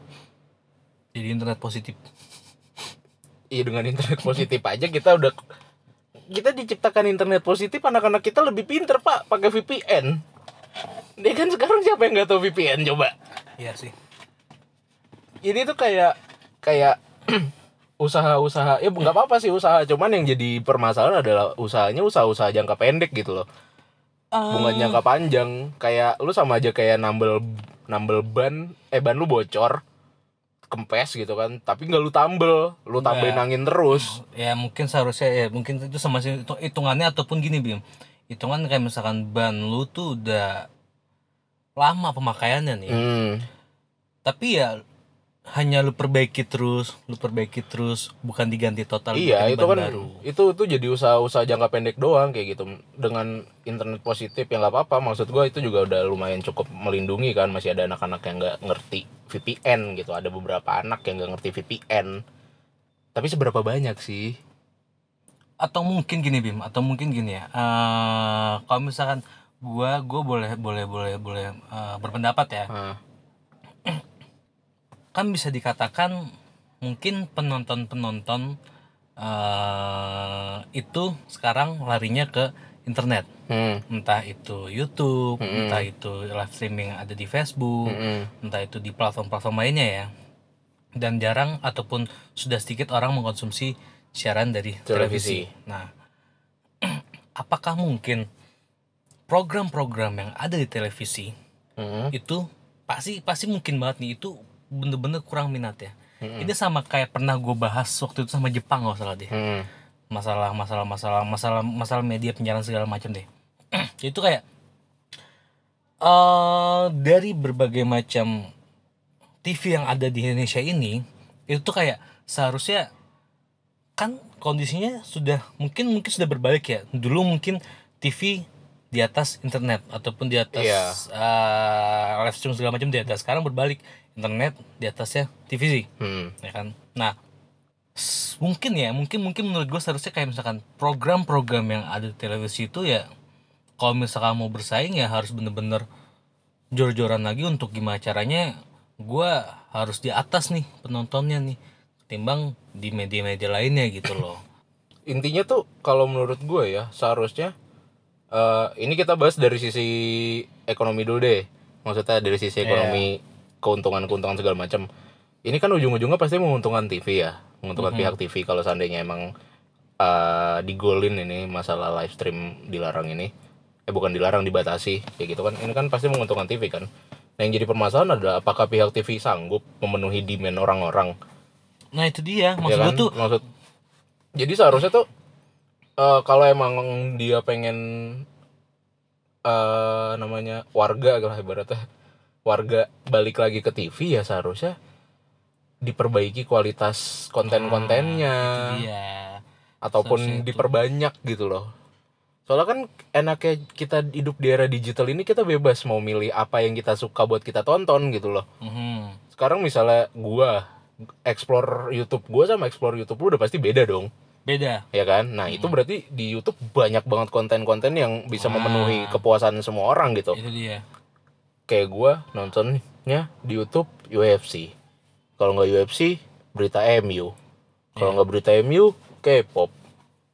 Jadi internet positif. Iya dengan internet positif aja kita udah kita diciptakan internet positif anak-anak kita lebih pinter pak pakai VPN. Dia kan sekarang siapa yang nggak tahu VPN coba? iya sih Ini tuh kayak kayak usaha-usaha ya nggak apa-apa sih usaha cuman yang jadi permasalahan adalah usahanya usaha-usaha jangka pendek gitu loh. Bukan jangka panjang kayak lu sama aja kayak nambel nambel ban eh ban lu bocor kempes gitu kan tapi nggak lu tambel lu tambahin angin terus. Ya mungkin seharusnya ya mungkin itu sama sih hitung- hitungannya ataupun gini bim. Hitungan kayak misalkan ban lu tuh udah lama pemakaiannya nih. Hmm. tapi ya hanya lu perbaiki terus lu perbaiki terus bukan diganti total Iya itu kan baru. itu itu jadi usaha-usaha jangka pendek doang kayak gitu. Dengan internet positif ya nggak apa-apa. Maksud gua itu juga udah lumayan cukup melindungi kan masih ada anak-anak yang nggak ngerti VPN gitu. Ada beberapa anak yang nggak ngerti VPN tapi seberapa banyak sih? Atau mungkin gini bim atau mungkin gini ya eh kalau misalkan gua gua boleh boleh boleh boleh eh, berpendapat ya. Hah. Kan bisa dikatakan mungkin penonton-penonton eh itu sekarang larinya ke internet hmm. entah itu YouTube, Mm-mm. entah itu live streaming ada di Facebook, Mm-mm. entah itu di platform-platform lainnya ya. Dan jarang ataupun sudah sedikit orang mengkonsumsi siaran dari televisi. Televisi. Nah, apakah mungkin program-program yang ada di televisi Mm-mm. itu pasti pasti mungkin banget nih itu bener-bener kurang minat ya. Mm-mm. Ini sama kayak pernah gue bahas waktu itu sama Jepang nggak salah deh Hmm. masalah masalah masalah masalah masalah media penyiaran segala macam deh itu kayak eh dari berbagai macam TV yang ada di Indonesia ini itu tuh kayak seharusnya kan kondisinya sudah mungkin mungkin sudah berbalik ya dulu mungkin TV di atas internet ataupun di atas Iya. eh, live stream segala macam di atas sekarang berbalik internet di atasnya TV sih Hmm. ya kan nah mungkin ya mungkin mungkin menurut gue seharusnya kayak misalkan program-program yang ada di televisi itu ya kalau misalkan mau bersaing ya harus bener-bener jor-joran lagi untuk gimana caranya gue harus di atas nih penontonnya nih ketimbang di media-media lainnya gitu loh intinya tuh kalau menurut gue ya seharusnya eh ini kita bahas dari sisi ekonomi dulu deh. Maksudnya dari sisi ekonomi keuntungan-keuntungan segala macam ini kan ujung-ujungnya pasti menguntungkan TV ya. Menguntungkan pihak TV kalau seandainya emang eh digolin ini masalah live stream dilarang ini. Eh bukan dilarang dibatasi. Kayak gitu kan. Ini kan pasti menguntungkan TV kan. Nah yang jadi permasalahan adalah apakah pihak TV sanggup memenuhi demand orang-orang? Nah itu dia. Maksud ya gue kan? tuh maksud jadi seharusnya tuh eh, kalau emang dia pengen eh namanya warga lah ibaratnya. Warga balik lagi ke TV ya seharusnya diperbaiki kualitas konten-kontennya. Dia. Ataupun seharusnya itu. diperbanyak gitu loh. Soalnya kan enaknya kita hidup di era digital ini kita bebas mau milih apa yang kita suka buat kita tonton gitu loh. Mhm. sekarang misalnya gua explore YouTube gua sama explore YouTube lu udah pasti beda dong beda. Ya kan? Nah itu berarti di YouTube banyak banget konten-konten yang bisa Wah. memenuhi kepuasan semua orang gitu. Itu dia. Kayak gua nontonnya di YouTube UFC kalau nggak UFC berita MU kalau nggak berita MU K-pop.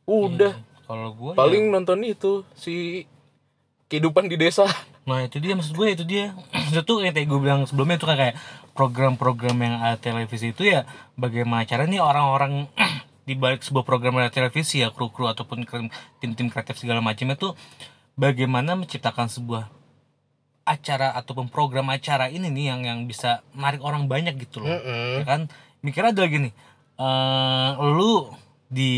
Udah. Kalau gue paling nonton itu si kehidupan di desa. Nah itu dia maksud gue itu dia. Itu tuh kayak gue bilang sebelumnya itu kan kayak program-program yang ada televisi itu ya bagaimana caranya nih orang-orang di balik sebuah program televisi ya kru-kru ataupun tim-tim kreatif segala macam itu bagaimana menciptakan sebuah acara ataupun program acara ini nih yang yang bisa menarik orang banyak gitu loh. Ya Mm-mm. kan? Mikirnya ada gini eh lu di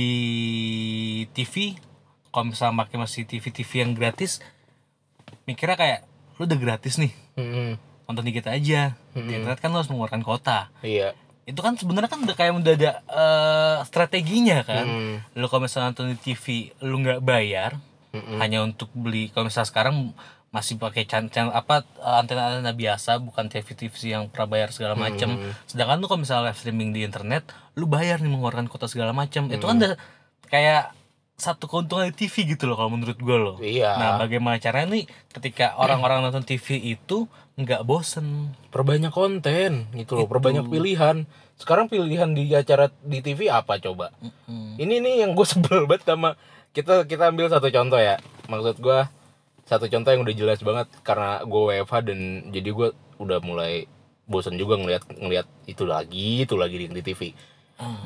TV kalau misalnya pakai masih TV TV yang gratis mikirnya kayak lu udah gratis nih. Mm-mm. nonton dikit aja. Di internet kan lu harus mengeluarkan kota iya itu kan sebenarnya kan udah kayak udah ada eh, strateginya kan. Mm. lu kalau misalnya nonton di TV lu nggak bayar Mm-mm. hanya untuk beli. Kalau misalnya sekarang masih pakai channel, apa eh, antena-antena biasa bukan TV TV yang prabayar segala macam sedangkan lu kalau misalnya live streaming di internet lu bayar nih mengeluarkan kota segala macam itu kan udah kayak satu keuntungan di TV gitu loh kalau menurut gue loh. Iya. Nah bagaimana caranya nih ketika orang-orang nonton TV itu nggak bosen. Perbanyak konten gitu loh perbanyak pilihan. Sekarang pilihan di acara di TV apa coba? Mm. ini nih yang gue sebel banget sama kita kita ambil satu contoh ya. Maksud gue satu contoh yang udah jelas banget karena gue WFH dan jadi gue udah mulai bosan juga ngelihat ngelihat itu lagi itu lagi di, di TV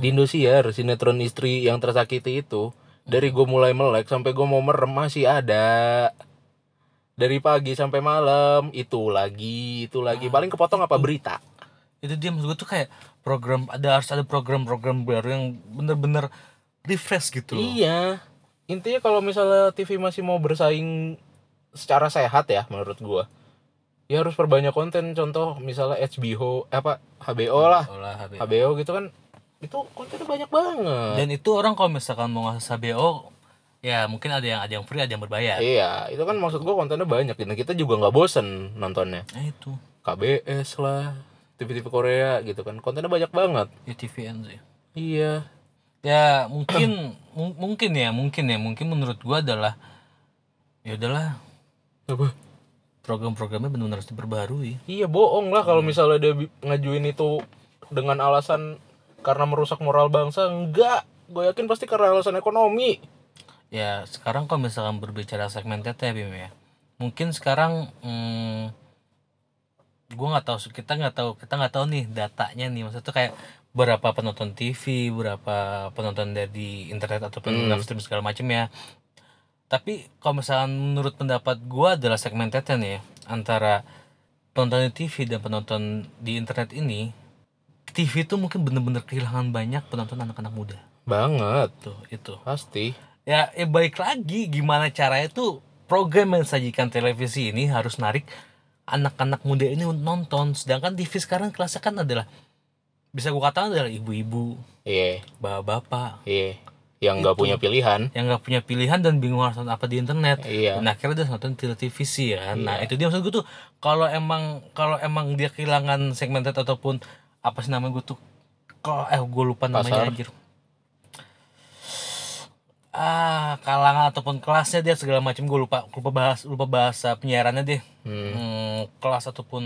di Indosiar sinetron istri yang tersakiti itu dari gue mulai melek sampai gue mau merem masih ada dari pagi sampai malam itu lagi itu lagi paling kepotong apa berita itu dia maksud gue tuh kayak program ada harus ada program-program baru yang bener-bener refresh gitu loh Iya. Intinya kalau misalnya TV masih mau bersaing secara sehat ya menurut gua. Ya harus perbanyak konten contoh misalnya HBO eh, apa HBO lah. Olah, HB. HBO gitu kan itu kontennya banyak banget. dan itu orang kalau misalkan mau ngasih HBO ya mungkin ada yang ada yang free ada yang berbayar Iya, itu kan maksud gua kontennya banyak dan kita juga nggak bosen nontonnya. nah itu KBS lah, TV-TV Korea gitu kan. Kontennya banyak banget. ya TVN sih Iya. ya mungkin mung- mungkin ya mungkin ya mungkin menurut gua adalah ya udahlah Apa? program-programnya benar-benar harus diperbarui Iya bohong lah kalau misalnya dia ngajuin itu dengan alasan karena merusak moral bangsa enggak gue yakin pasti karena alasan ekonomi ya sekarang kalau misalkan berbicara segmented ya Bim ya. Mungkin sekarang hmm, gue nggak tahu kita nggak tahu kita nggak tahu nih datanya nih. Maksudnya tuh kayak berapa penonton TV berapa penonton dari internet ataupun live stream segala macam ya. Tapi kalau misalkan menurut pendapat gue adalah segmented nih ya antara penonton di TV dan penonton di internet ini TV itu mungkin bener-bener kehilangan banyak penonton anak-anak muda. Banget. Tuh itu. Pasti ya, ya baik lagi gimana caranya tuh program yang disajikan televisi ini harus narik anak-anak muda ini untuk nonton. Sedangkan TV sekarang kelasnya kan adalah bisa gua katakan adalah ibu-ibu iya. bapak-bapak. Iya. Yang nggak punya pilihan. Yang nggak punya pilihan dan bingung harus nonton apa di internet. Iya. Dan akhirnya dia nonton televisi ya kan? Nah itu dia maksud gue tuh kalau emang kalau emang dia kehilangan segmented ataupun apa sih namanya gue tuh kalau eh gue lupa namanya Pasar. anjir ah kalangan ataupun kelasnya dia segala macam gue lupa lupa bahas lupa bahasa penyiarannya deh Hmm. Hmm, kelas ataupun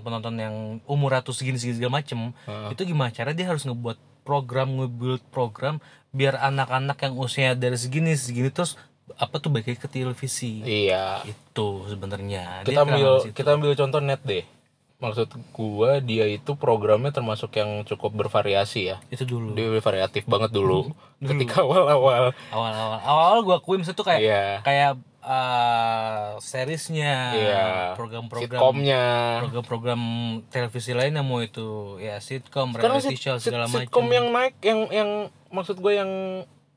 penonton yang umur ratus segini segini segala macem itu gimana cara dia harus ngebuat program ngebuild program biar anak-anak yang usianya dari segini segini terus apa tuh lagi ke televisi Iya. itu sebenarnya Kita ambil kita ambil contoh net deh. Maksud gua dia itu programnya termasuk yang cukup bervariasi ya. itu dulu Dia variatif banget dulu. Ketika awal-awal. awal-awal awal-awal gue akuin itu kayak Iya. kayak uh, seriesnya Iya. program-program Sitkomnya. program-program televisi lainnya mau itu ya sitkom reality sit, show segala sitkom macam yang naik yang yang maksud gue yang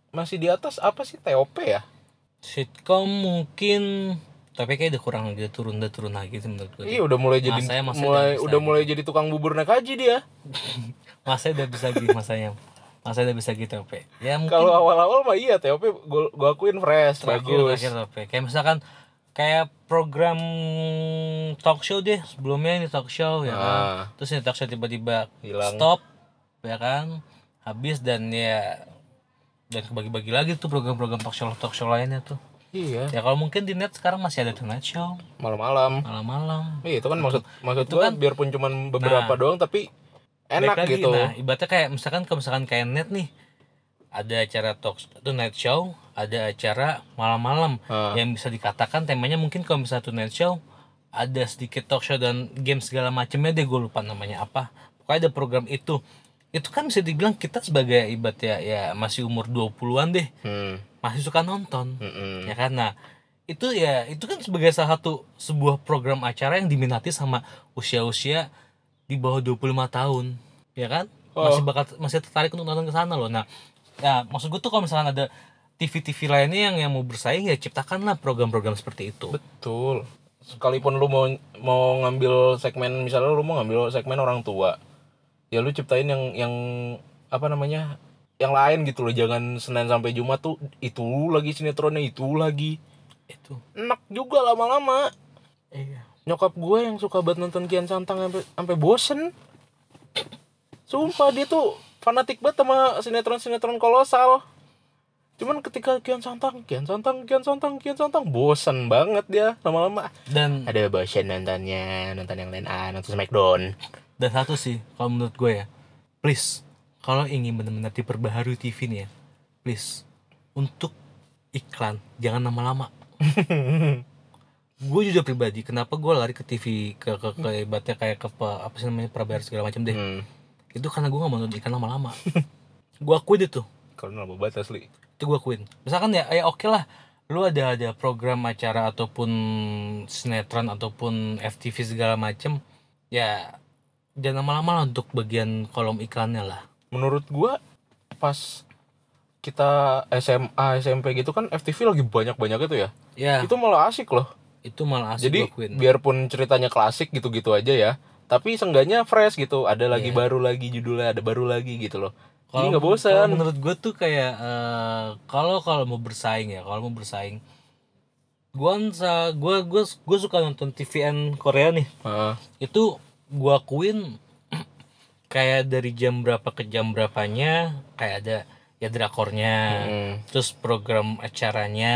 masih di atas apa sih TOP ya? sitkom mungkin tapi kayak udah kurang udah turun udah turun lagi sih menurut gue Iya udah mulai jadi Masanya masih mulai udah udah mulai jadi tukang bubur naik haji dia. masa udah bisa gitu masanya masa udah bisa gitu apa ya mungkin Kalau awal-awal mah iya TOP gue gue akuin fresh terakhir bagus. terakhir apa kayak misalkan kayak program talk show deh sebelumnya ini talk show ya kan Ah. terus ini talk show tiba-tiba Hilang. stop ya kan habis dan ya dan kebagi-bagi lagi tuh program-program talk show talk show lainnya tuh Iya, ya kalau mungkin di net sekarang masih ada tonight show malam-malam. malam-malam Iya, itu kan maksud maksud gue biarpun cuman beberapa Nah. doang tapi enak lagi, gitu. nah ibaratnya kayak misalkan kalau misalkan kayak net nih ada acara talk tonight show ada acara malam-malam Ah. yang bisa dikatakan temanya mungkin kalau misalnya tonight show ada sedikit talk show dan game segala macamnya deh gue lupa namanya apa pokoknya ada program itu itu kan bisa dibilang kita sebagai ibarat ya, ya masih umur 20-an deh Hmm. masih suka nonton Mm-mm. ya kan nah itu ya itu kan sebagai salah satu sebuah program acara yang diminati sama usia-usia di bawah 25 tahun ya kan masih bakal masih tertarik untuk nonton ke sana loh nah ya maksud gue tuh kalau misalkan ada TV-TV lainnya yang yang mau bersaing ya ciptakanlah program-program seperti itu Betul. Sekalipun lu mau mau ngambil segmen misalnya lu mau ngambil segmen orang tua. Ya lu ciptain yang yang apa namanya? Yang lain gitu loh. Jangan Senin sampai Jumat tuh itu lagi sinetronnya itu lagi. itu Enak juga lama-lama. iya Nyokap gue yang suka banget nonton Kian Santang sampai sampai bosen. Sumpah dia tuh fanatik banget sama sinetron-sinetron kolosal. Cuman ketika Kian Santang, Kian Santang, Kian Santang, Kian Santang, bosen banget dia lama-lama. dan Ada bosen nontonnya, nonton yang lain ah, nonton Smackdown. Dan satu sih kalau menurut gue ya please kalau ingin benar-benar diperbaharui TV nih ya please untuk iklan jangan lama-lama. Gue juga pribadi kenapa gue lari ke TV ke ke, ke ibaratnya kayak ke apa sih namanya prabayar segala macam deh. Hmm. itu karena gue gak mau nonton iklan lama-lama. Gue akuin itu. Kalau nama banget asli. itu gue akuin. Misalkan ya ya oke lah lu ada ada program acara ataupun sinetron ataupun FTV segala macem ya jangan lama-lama lah untuk bagian kolom iklannya lah Menurut gua pas kita SMA, SMP gitu kan FTV lagi banyak-banyak itu ya. ya itu, Itu malah asik loh. malah asik Jadi biarpun ceritanya klasik gitu-gitu aja ya, tapi seenggaknya fresh gitu. Ada lagi Iya. baru lagi judulnya, ada baru lagi gitu loh. Kalau- nggak bosan. menurut gue tuh kayak eh, kalau kalau mau bersaing ya kalau mau bersaing gue gue gue gue suka nonton TVN Korea nih Heeh. itu gue akuin kayak dari jam berapa ke jam berapanya kayak ada ya drakornya Hmm. terus program acaranya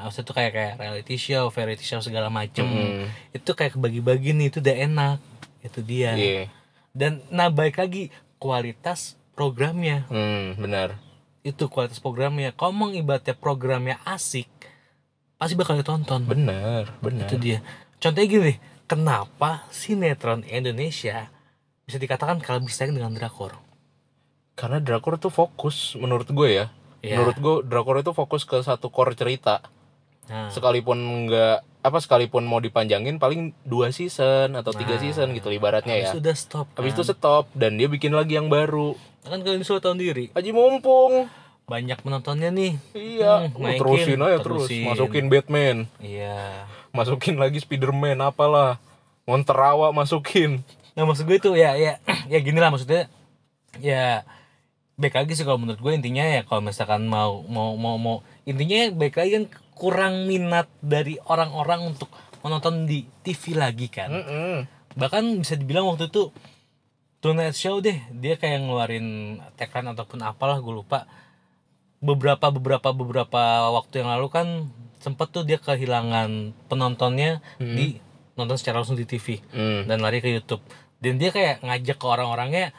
maksudnya tuh kayak kayak reality show variety show segala macem Hmm. itu kayak kebagi-bagi nih itu udah enak itu dia Iya. dan nah baik lagi kualitas programnya Hmm, benar. itu kualitas programnya kalau mau ibaratnya programnya asik pasti bakal ditonton Benar, benar. itu dia contohnya gini kenapa sinetron Indonesia bisa dikatakan kalah bersaing dengan drakor Karena drakor tuh fokus menurut gue ya. Iya. Menurut gue drakor itu fokus ke satu core cerita. nah Sekalipun nggak apa sekalipun mau dipanjangin paling dua season atau tiga Nah. season gitu ibaratnya ya. sudah stop Habis itu kan? stop dan dia bikin lagi yang baru. kan kalian sudah tahu sendiri Haji mumpung. banyak penontonnya nih Iya, Hmm, naikin, terusin aja terus. terusin. Masukin Batman, iya masukin lagi Spiderman apalah. Monterawa masukin. nah maksud gue itu ya ya ya gini lah maksudnya ya baik lagi sih kalau menurut gue intinya ya kalau misalkan mau mau mau mau intinya baik lagi kan kurang minat dari orang-orang untuk menonton di TV lagi kan Mm-mm. bahkan bisa dibilang waktu itu Tonight Show deh dia kayak ngeluarin tagline ataupun apalah gue lupa beberapa beberapa beberapa waktu yang lalu kan sempet tuh dia kehilangan penontonnya di nonton secara langsung di TV Hmm. dan lari ke YouTube. Dan dia kayak ngajak ke orang-orangnya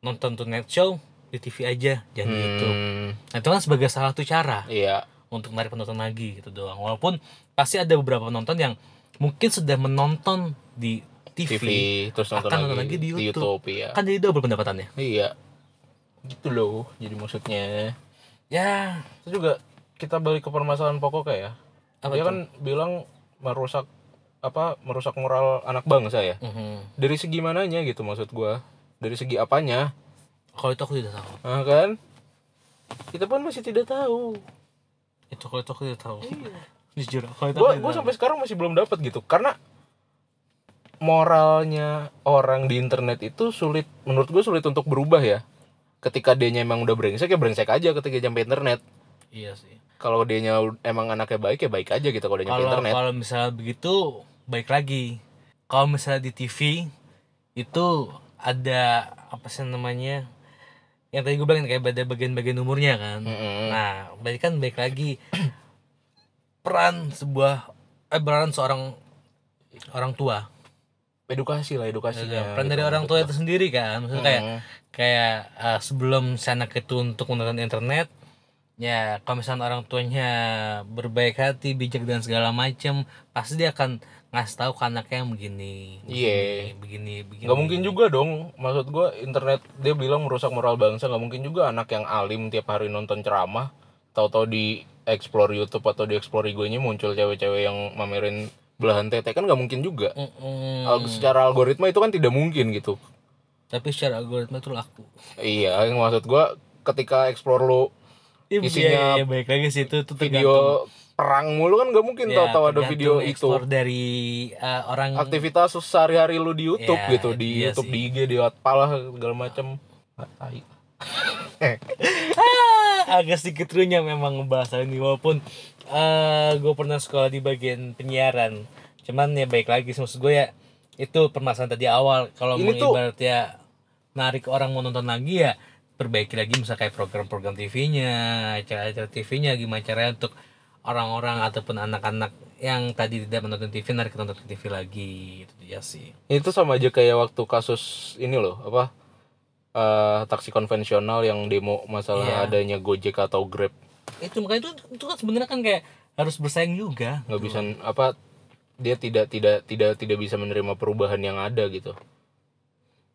nonton Tonight Show di TV aja jangan di YouTube. Hmm, nah itu kan sebagai salah satu cara iya. untuk menarik penonton lagi gitu doang. Walaupun pasti ada beberapa penonton yang mungkin sudah menonton di TV, TV terus nonton, akan lagi, nonton lagi di YouTube. iya. Kan jadi double pendapatannya? Iya. Gitu loh jadi maksudnya ya itu juga kita balik ke permasalahan pokok ya. Apa dia tuh? kan bilang merusak apa merusak moral anak bangsa ya. Mhm. dari segi mananya gitu maksud gua. Dari segi apanya? Kalau itu aku tidak tahu. Nah, kan? Kita pun masih tidak tahu. Itu kalau itu aku tidak tahu. Jujur kalau itu tahu. sampai sekarang masih belum dapat gitu. Karena moralnya orang di internet itu sulit menurut gue sulit untuk berubah ya ketika dia emang udah brengsek ya brengsek aja ketika nyampe internet. Iya sih. Kalau dia emang anaknya baik ya baik aja gitu kalau dia nyampe internet. kalau misalnya begitu baik lagi. Kalau misalnya di TV itu ada apa sih namanya yang tadi gue bilang kayak ada bagian-bagian umurnya kan. Mm-mm. nah berarti kan baik lagi. Peran sebuah eh peran seorang orang tua edukasi lah edukasinya peran dari gitu. orang tua itu sendiri kan maksudnya kayak Mm. kayak eh, sebelum si anak itu untuk menonton internet ya kalau misalnya orang tuanya berbaik hati bijak dan segala macam pasti dia akan ngasih tahu ke anaknya yang begini Iya. begini begini begini nggak mungkin juga dong maksud gua internet dia bilang merusak moral bangsa nggak mungkin juga anak yang alim tiap hari nonton ceramah tahu-tahu di explore YouTube atau di explore IG-nya muncul cewek-cewek yang mamerin belahan tete kan nggak mungkin juga Mm-mm. Al- secara algoritma itu kan tidak mungkin gitu tapi secara algoritma itu laku iya yang maksud gua ketika explore lu Iya, Isinya iya, iya, baik lagi sih itu, itu video perang mulu kan nggak mungkin Ya, tahu-tahu ada video itu dari eh, orang aktivitas sehari-hari lu di YouTube Ya, gitu di iya YouTube sih. di IG di Wattpad lah segala macam Ah, tai. Agak sedikit runyam memang ngebahas ini walaupun eh gue pernah sekolah di bagian penyiaran. Cuman ya baik lagi maksud gue ya itu permasalahan tadi awal. Kalau mau Ini tuh- ibaratnya narik orang mau nonton lagi ya perbaiki lagi misalnya kayak program-program TV-nya acara-acara TV-nya gimana caranya untuk orang-orang ataupun anak-anak yang tadi tidak menonton TV narik nonton TV lagi itu dia sih. Itu sama aja kayak waktu kasus ini loh apa eh, taksi konvensional yang demo masalah Iya. adanya Gojek atau Grab itu makanya itu itu kan sebenarnya kan kayak harus bersaing juga. Nggak bisa apa dia tidak tidak tidak tidak bisa menerima perubahan yang ada gitu.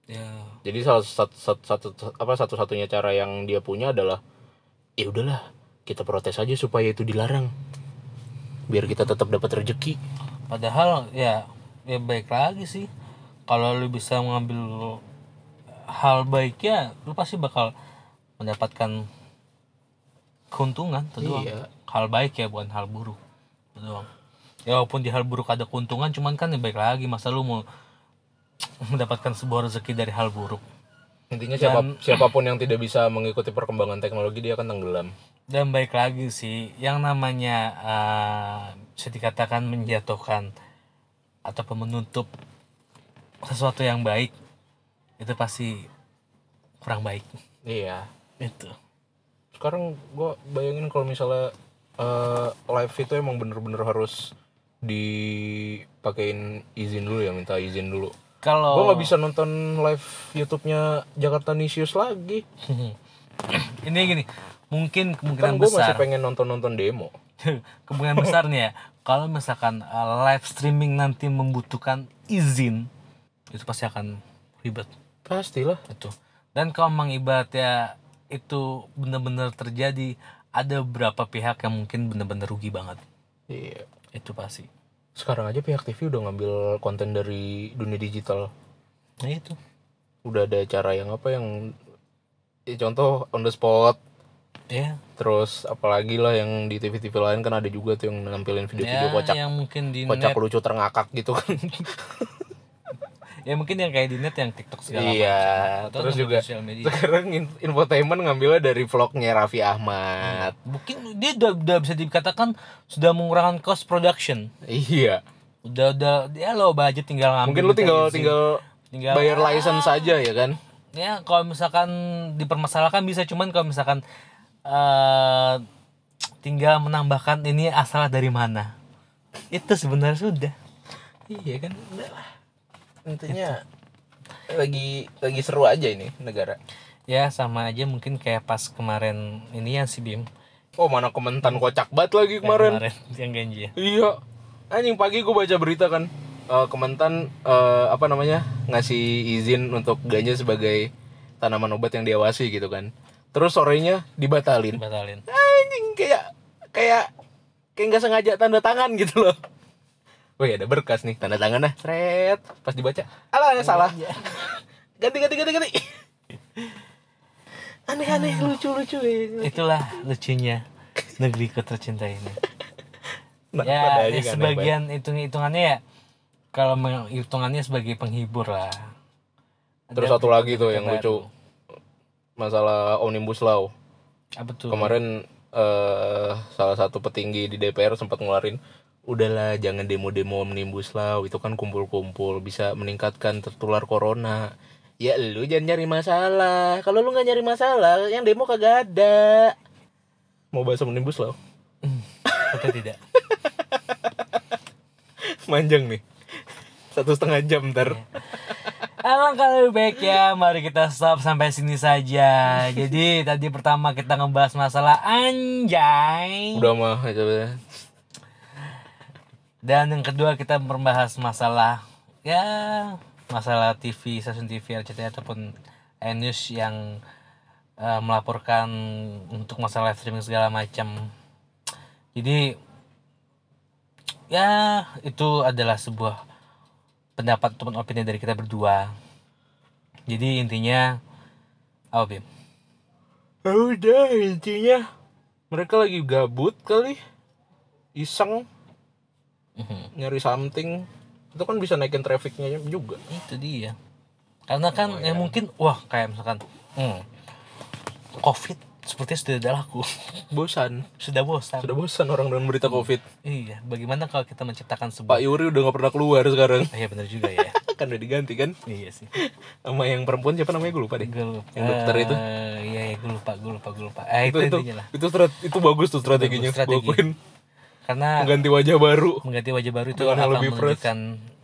Ya. Jadi salah satu, satu, satu- apa satu-satunya cara yang dia punya adalah ya udahlah kita protes aja supaya itu dilarang. Biar kita tetap dapat rezeki Padahal ya ya baik lagi sih. Kalau lu bisa mengambil hal baiknya, lu pasti bakal mendapatkan keuntungan itu doang. Iya. Hal baik ya bukan hal buruk. Itu doang. Ya walaupun di hal buruk ada keuntungan, cuman kan ya baik lagi masa lu mau mendapatkan sebuah rezeki dari hal buruk. intinya siapa, siapa pun yang tidak bisa mengikuti perkembangan teknologi dia akan tenggelam Dan baik lagi sih, yang namanya eh, bisa dikatakan menjatuhkan ataupun menutup sesuatu yang baik itu pasti kurang baik. iya Itu. Sekarang gua bayangin kalau misalnya eh, live itu emang bener-bener harus dipakein izin dulu ya minta izin dulu. Kalau gua nggak bisa nonton live YouTube-nya Jakarta Nisius lagi. Ini gini, mungkin kan kemungkinan gue masih besar. pengen nonton-nonton demo. Kemungkinan besar nih ya kalau misalkan uh, live streaming nanti membutuhkan izin itu pasti akan ribet. Pastilah. Itu dan kalau memang ibaratnya itu benar-benar terjadi ada beberapa pihak yang mungkin benar-benar rugi banget. Iya. Itu pasti. Sekarang aja pihak TV udah ngambil konten dari dunia digital. Nah itu. Udah ada cara yang apa yang ya contoh on the spot. Ya terus apalagi lah yang di TV-TV lain kan ada juga tuh yang nampilin video-video ya kocak. yang mungkin di kocak net. lucu terngakak gitu kan ya mungkin yang kayak di net yang TikTok segala iya macam. Terus juga media. sekarang in- infotainment ngambilnya dari vlognya Raffi Ahmad. Mungkin dia udah, udah bisa dikatakan sudah mengurangkan cost production. Iya. Udah udah ya lo budget tinggal ngambil mungkin lu minta tinggal tinggal tinggal bayar ah, license saja ya kan? ya kalau misalkan dipermasalahkan bisa cuman kalau misalkan eh tinggal menambahkan ini asal dari mana. Itu sebenarnya sudah. Iya kan? Udah lah intinya lagi lagi seru aja ini negara. Ya sama aja mungkin kayak pas kemarin ini yang si Bim. Oh mana komentar kocak banget lagi kemarin. yang ganji ya. Iya. Anjing pagi gue baca berita kan Eh, Kementan eh, apa namanya ngasih izin untuk ganja sebagai tanaman obat yang diawasi gitu kan. Terus sorenya dibatalin. Batalin anjing kayak kayak kayak nggak sengaja tanda tangan gitu loh Wih ada berkas nih. Tanda tangan nah seret pas dibaca alah salah. Ganti ganti ganti ganti. Aneh aneh. Lucu lucu ya. Itulah lucunya negeriku tercinta ini. Nah, ya, ya sebagian hitung hitungannya ya kalau hitungannya sebagai penghibur lah. Terus Ada satu lagi tuh yang baru. lucu. Masalah omnibus law. Apa tuh? Kemarin eh salah satu petinggi di DPR sempat ngeluarin udahlah jangan demo-demo omnibus law itu kan kumpul-kumpul bisa meningkatkan tertular corona. Ya lu jangan nyari masalah. Kalau lu nggak nyari masalah yang demo kagak ada. Mau bahas omnibus law? Atau tidak? Manjang nih. Satu setengah jam ntar. Alangkah lebih baik ya, mari kita stop sampai sini saja. Jadi tadi pertama kita ngebahas masalah anjay. udah mah coba Dan yang kedua kita membahas masalah ya masalah TV, stasiun TV RCTI ataupun News yang eh, melaporkan untuk masalah live streaming segala macam. Jadi ya itu adalah sebuah pendapat ataupun opini dari kita berdua. Jadi intinya apa? Ya udah intinya mereka lagi gabut kali iseng Mhm. nyari something itu kan bisa naikin trafficnya juga. Itu dia. Karena kan Oh, ya iya. mungkin wah kayak misalkan hmm, covid sepertinya sudah tidak laku. Bosan. Sudah bosan. Sudah bosan orang dengan berita covid. Iya bagaimana kalau kita menciptakan Pak sebuah Yuri udah nggak pernah keluar sekarang. Iya benar juga ya. Kan udah diganti kan? Iya sih. Sama yang perempuan siapa namanya? Gue lupa deh. Gue lupa. Yang dokter itu? Iya iya gue lupa gue lupa gue lupa. Eh, itu itu, itu. itu strat- itu bagus tuh strateginya Bagus strategi. Akuin. Karena mengganti wajah baru. Mengganti wajah baru itu akan lebih menunjukkan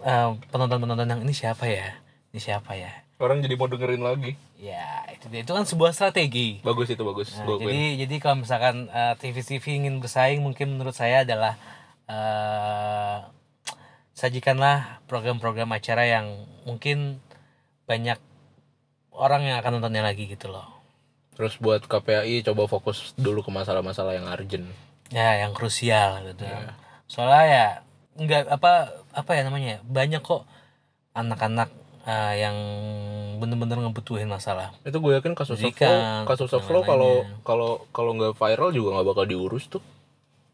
eh, penonton-penonton yang ini siapa ya? Ini siapa ya? Orang jadi mau dengerin lagi. Ya itu dia. Itu kan sebuah strategi. Bagus itu bagus. Nah, Gua akuin. jadi jadi kalau misalkan eh, TV-TV ingin bersaing mungkin menurut saya adalah eh sajikanlah program-program acara yang mungkin banyak orang yang akan nontonnya lagi gitu loh. terus buat KPAI coba fokus dulu ke masalah-masalah yang urgent Ya, yang krusial gitu. Iya. Soalnya ya nggak apa apa ya namanya ya, banyak kok anak-anak eh, yang bener-bener ngebutuhin masalah. itu gue yakin kasus Jadi flow kan, kasus flow kalau kalau kalau nggak viral juga nggak bakal diurus tuh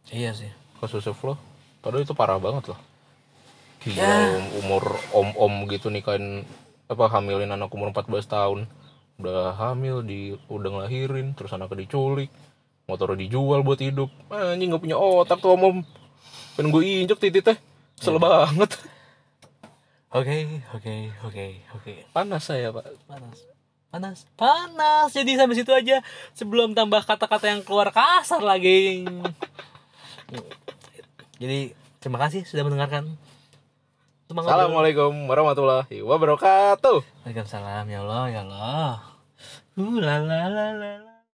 Iya sih. kasus flow padahal itu parah banget loh Gila, Ya. um- umur om-om gitu nikahin apa hamilin anak umur 14 tahun udah hamil di udah ngelahirin terus anaknya diculik motor dijual buat hidup. Anjing nggak punya otak tuh om. Om pengen gue injek titik teh Kesel banget. Oke, oke, oke, oke. panas saya pak. Panas. Panas. Panas. Jadi sampai situ aja. Sebelum tambah kata-kata yang keluar kasar lagi. Jadi terima kasih sudah mendengarkan. Dulu. assalamualaikum warahmatullahi wabarakatuh. Waalaikumsalam. Ya Allah ya Allah. Uh la la la la la